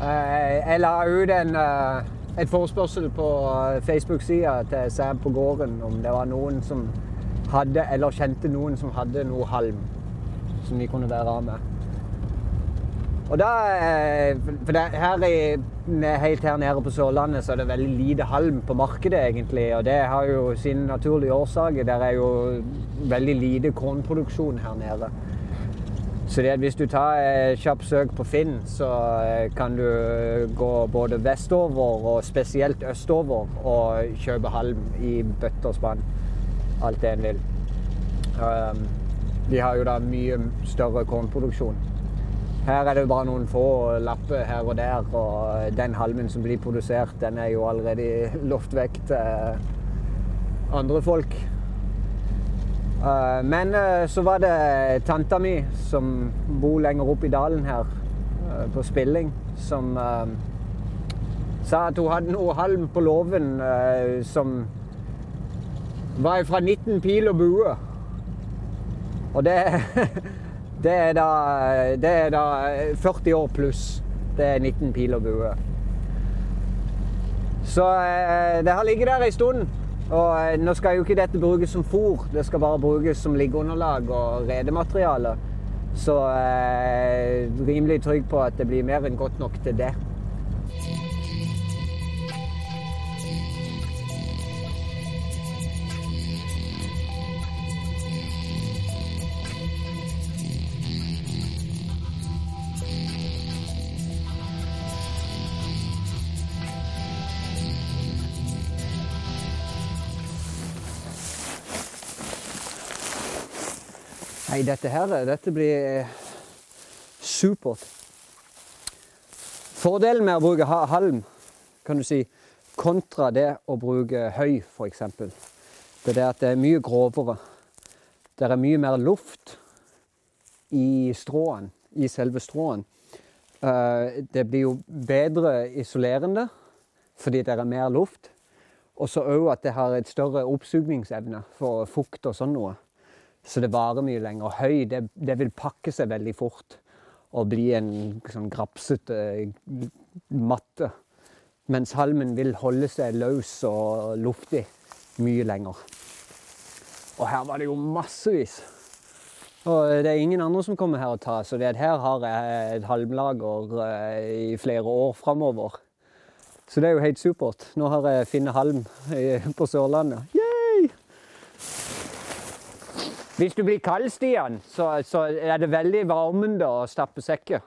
Eh, Jeg la ut en, eh, et forespørsel på eh, Facebook-sida til Sam på gården om det var noen som hadde, eller kjente noen som hadde noe halm som vi kunne være av med. Og da, for det, her i, Helt her nede på Sørlandet så er det veldig lite halm på markedet, egentlig. Og det har jo sin naturlige årsaker. Det er jo veldig lite kornproduksjon her nede. Så det at hvis du tar et kjapt søk på Finn, så eh, kan du gå både vestover og spesielt østover og kjøpe halm i bøtter spann. Alt det en vil. Um, de har jo da mye større kornproduksjon. Her er det bare noen få lapper her og der, og den halmen som blir produsert, den er jo allerede lovt vekk til andre folk. Eh, Men eh, så var det tanta mi som bor lenger opp i dalen her, eh, på Spilling, som sa at hun hadde noe halm på låven som var fra 19 pil og bue. Og det, det, er da, det er da 40 år pluss. Det er 19 pil og bue. Så det har ligget der en stund. Og eh, nå skal jo ikke dette brukes som fôr, det skal bare brukes som liggeunderlag og redemateriale. Så eh, rimelig trygg på at det blir mer enn godt nok til det. Nei, dette her dette blir supert. Fordelen med å bruke halm, kan du si, kontra det å bruke høy, f.eks., det er at det er mye grovere. Det er mye mer luft i stråen, i selve stråene. Eh, Det blir jo bedre isolerende fordi det er mer luft. Og så òg at det har et større oppsugningsevne for fukt og sånn noe. Så det varer mye lenger. Høy, det, det vil pakke seg veldig fort og bli en sånn grapsete matte. Mens halmen vil holde seg løs og luftig mye lenger. Og her var det jo massevis. Og det er ingen andre som kommer her og tar, så det her har jeg et halmlager eh, i flere år framover. Så det er jo helt supert. Nå har jeg funnet halm eh, på Sørlandet. Hvis du blir kald, Stian, så, så er det veldig varmende å stappe sekker.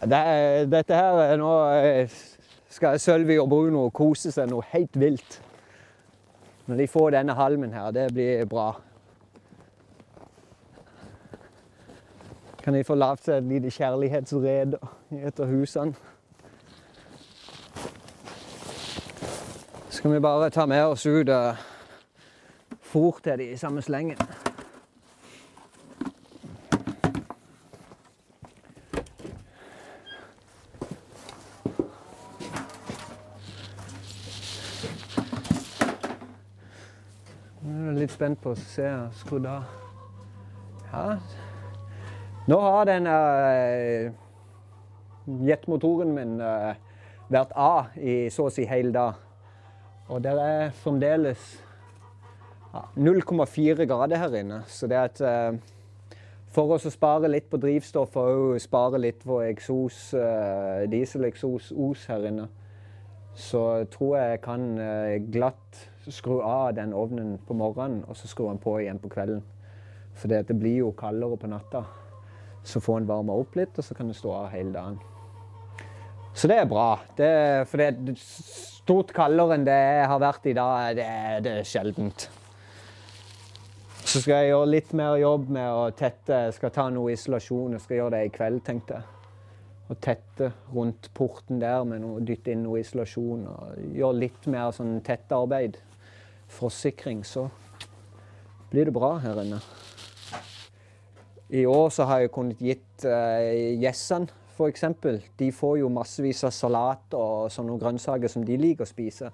Det, dette her er nå eh, skal Sølvi og Bruno kose seg noe helt vilt. Når de får denne halmen her, det blir bra. Kan de få lagd seg et lite kjærlighetsrede etter husene. skal vi bare ta med oss ut uh, fôr til de i samme slengen. Litt spent på å se skrudd av. Ja. Nå har den uh, jetmotoren min uh, vært av i så å si hele dag. Og det er fremdeles ja, 0,4 grader her inne. Så det at uh, for oss å spare litt på drivstoff og spare litt på eksos, eh, dieseleksos, os her inne, så tror jeg jeg kan eh, glatt skru av den ovnen på morgenen og så skru den på igjen på kvelden. For det, blir jo kaldere på natta. Så får den varma opp litt, og så kan den stå av hele dagen. Så det er bra. Det, for det, stort kaldere enn det jeg har vært i dag, det, det er sjeldent. Så skal jeg gjøre litt mer jobb med å tette. Jeg skal ta noe isolasjon. Jeg skal gjøre det i kveld, tenkte jeg. Og tette rundt porten der med noe, dytte inn noe isolasjon. Og gjøre litt mer sånn tettearbeid. Frostsikring. Så blir det bra her inne. I år så har jeg kunnet gitt eh, gjessene f.eks. De får jo massevis av salat og sånne grønnsaker som de liker å spise.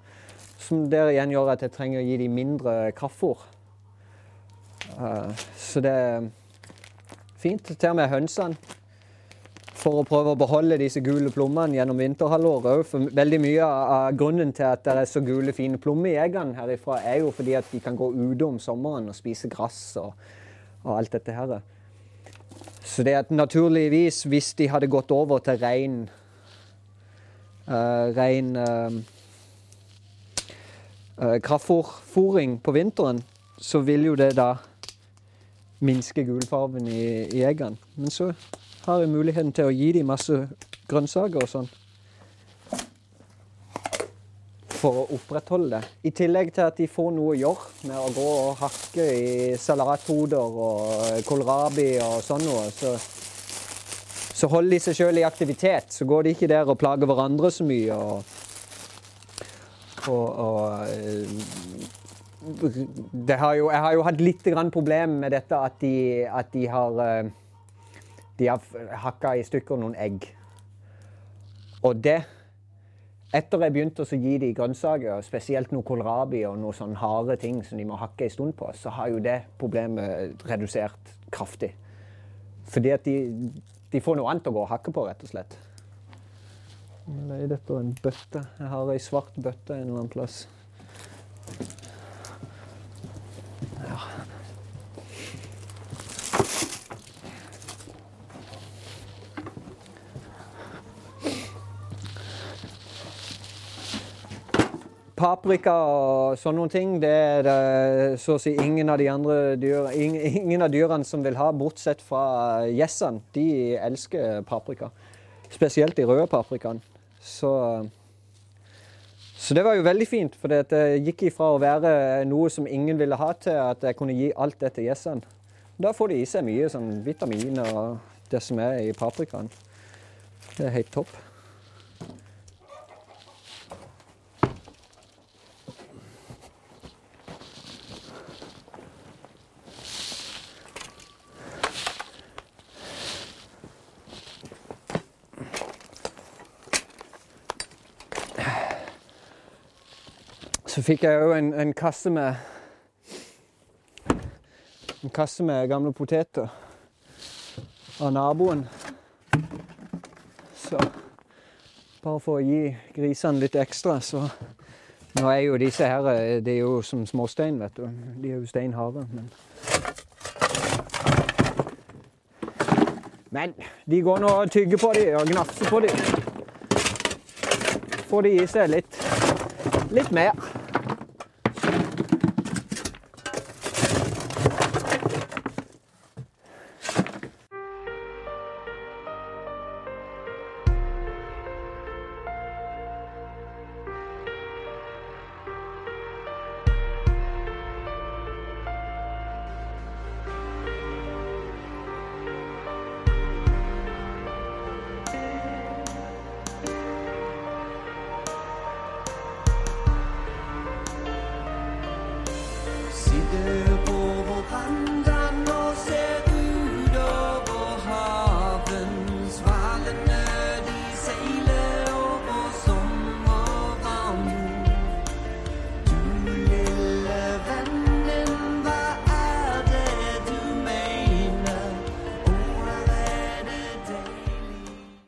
Som der igjen gjør at jeg trenger å gi dem mindre kraftfôr. Uh, så det er fint. Til og med hønsene. For å prøve å beholde disse gule plommene gjennom vinterhalvåret. For veldig mye av grunnen til at det er så gule, fine eggene herifra, er jo fordi at de kan gå ute om sommeren og spise gress og, og alt dette her. Så det at naturligvis, hvis de hadde gått over til rein uh, rein uh, uh, kraftfòring på vinteren, så vil jo det da minske gulfarven i, i eggene. Men så har jeg muligheten til å gi dem masse grønnsaker og sånn for å opprettholde det. I tillegg til at de får noe å gjøre med å gå og hakke i salathoder og kålrabi og sånn noe. Så, så holder de seg sjøl i aktivitet. Så går de ikke der og plager hverandre så mye. og, og, og har jo, jeg har jo hatt litt problem med dette at de, at de har De har hakka i stykker noen egg. Og det etter jeg begynte å gi dem grønnsaker, spesielt noe kålrabi og noe sånn harde ting som de må hakke en stund på, så har jo det problemet redusert kraftig. Fordi at de, de får noe annet å gå og hakke på, rett og slett. Eller er dette en bøtte? Jeg har ei svart bøtte en eller annen plass. Paprika og sånne ting, det er det så å si ingen av de andre dyr, ingen av dyrene som vil ha, bortsett fra gjessene. De elsker paprika. Spesielt de røde paprikaene. Så, så, det var jo veldig fint, for det gikk ifra å være noe som ingen ville ha, til at jeg kunne gi alt det til gjessene. Da får de i seg mye sånn vitaminer og det som er i paprikaen. Det er helt topp. Så fikk jeg òg en, en, kasse med En kasse med gamle poteter av naboen. Så bare for å gi grisene litt ekstra, så Nå er jo disse her de er jo som småstein, vet du. De er jo steinharde, men Men de går nå og tygger på dem og gnafser på dem. Får de i seg litt, litt mer.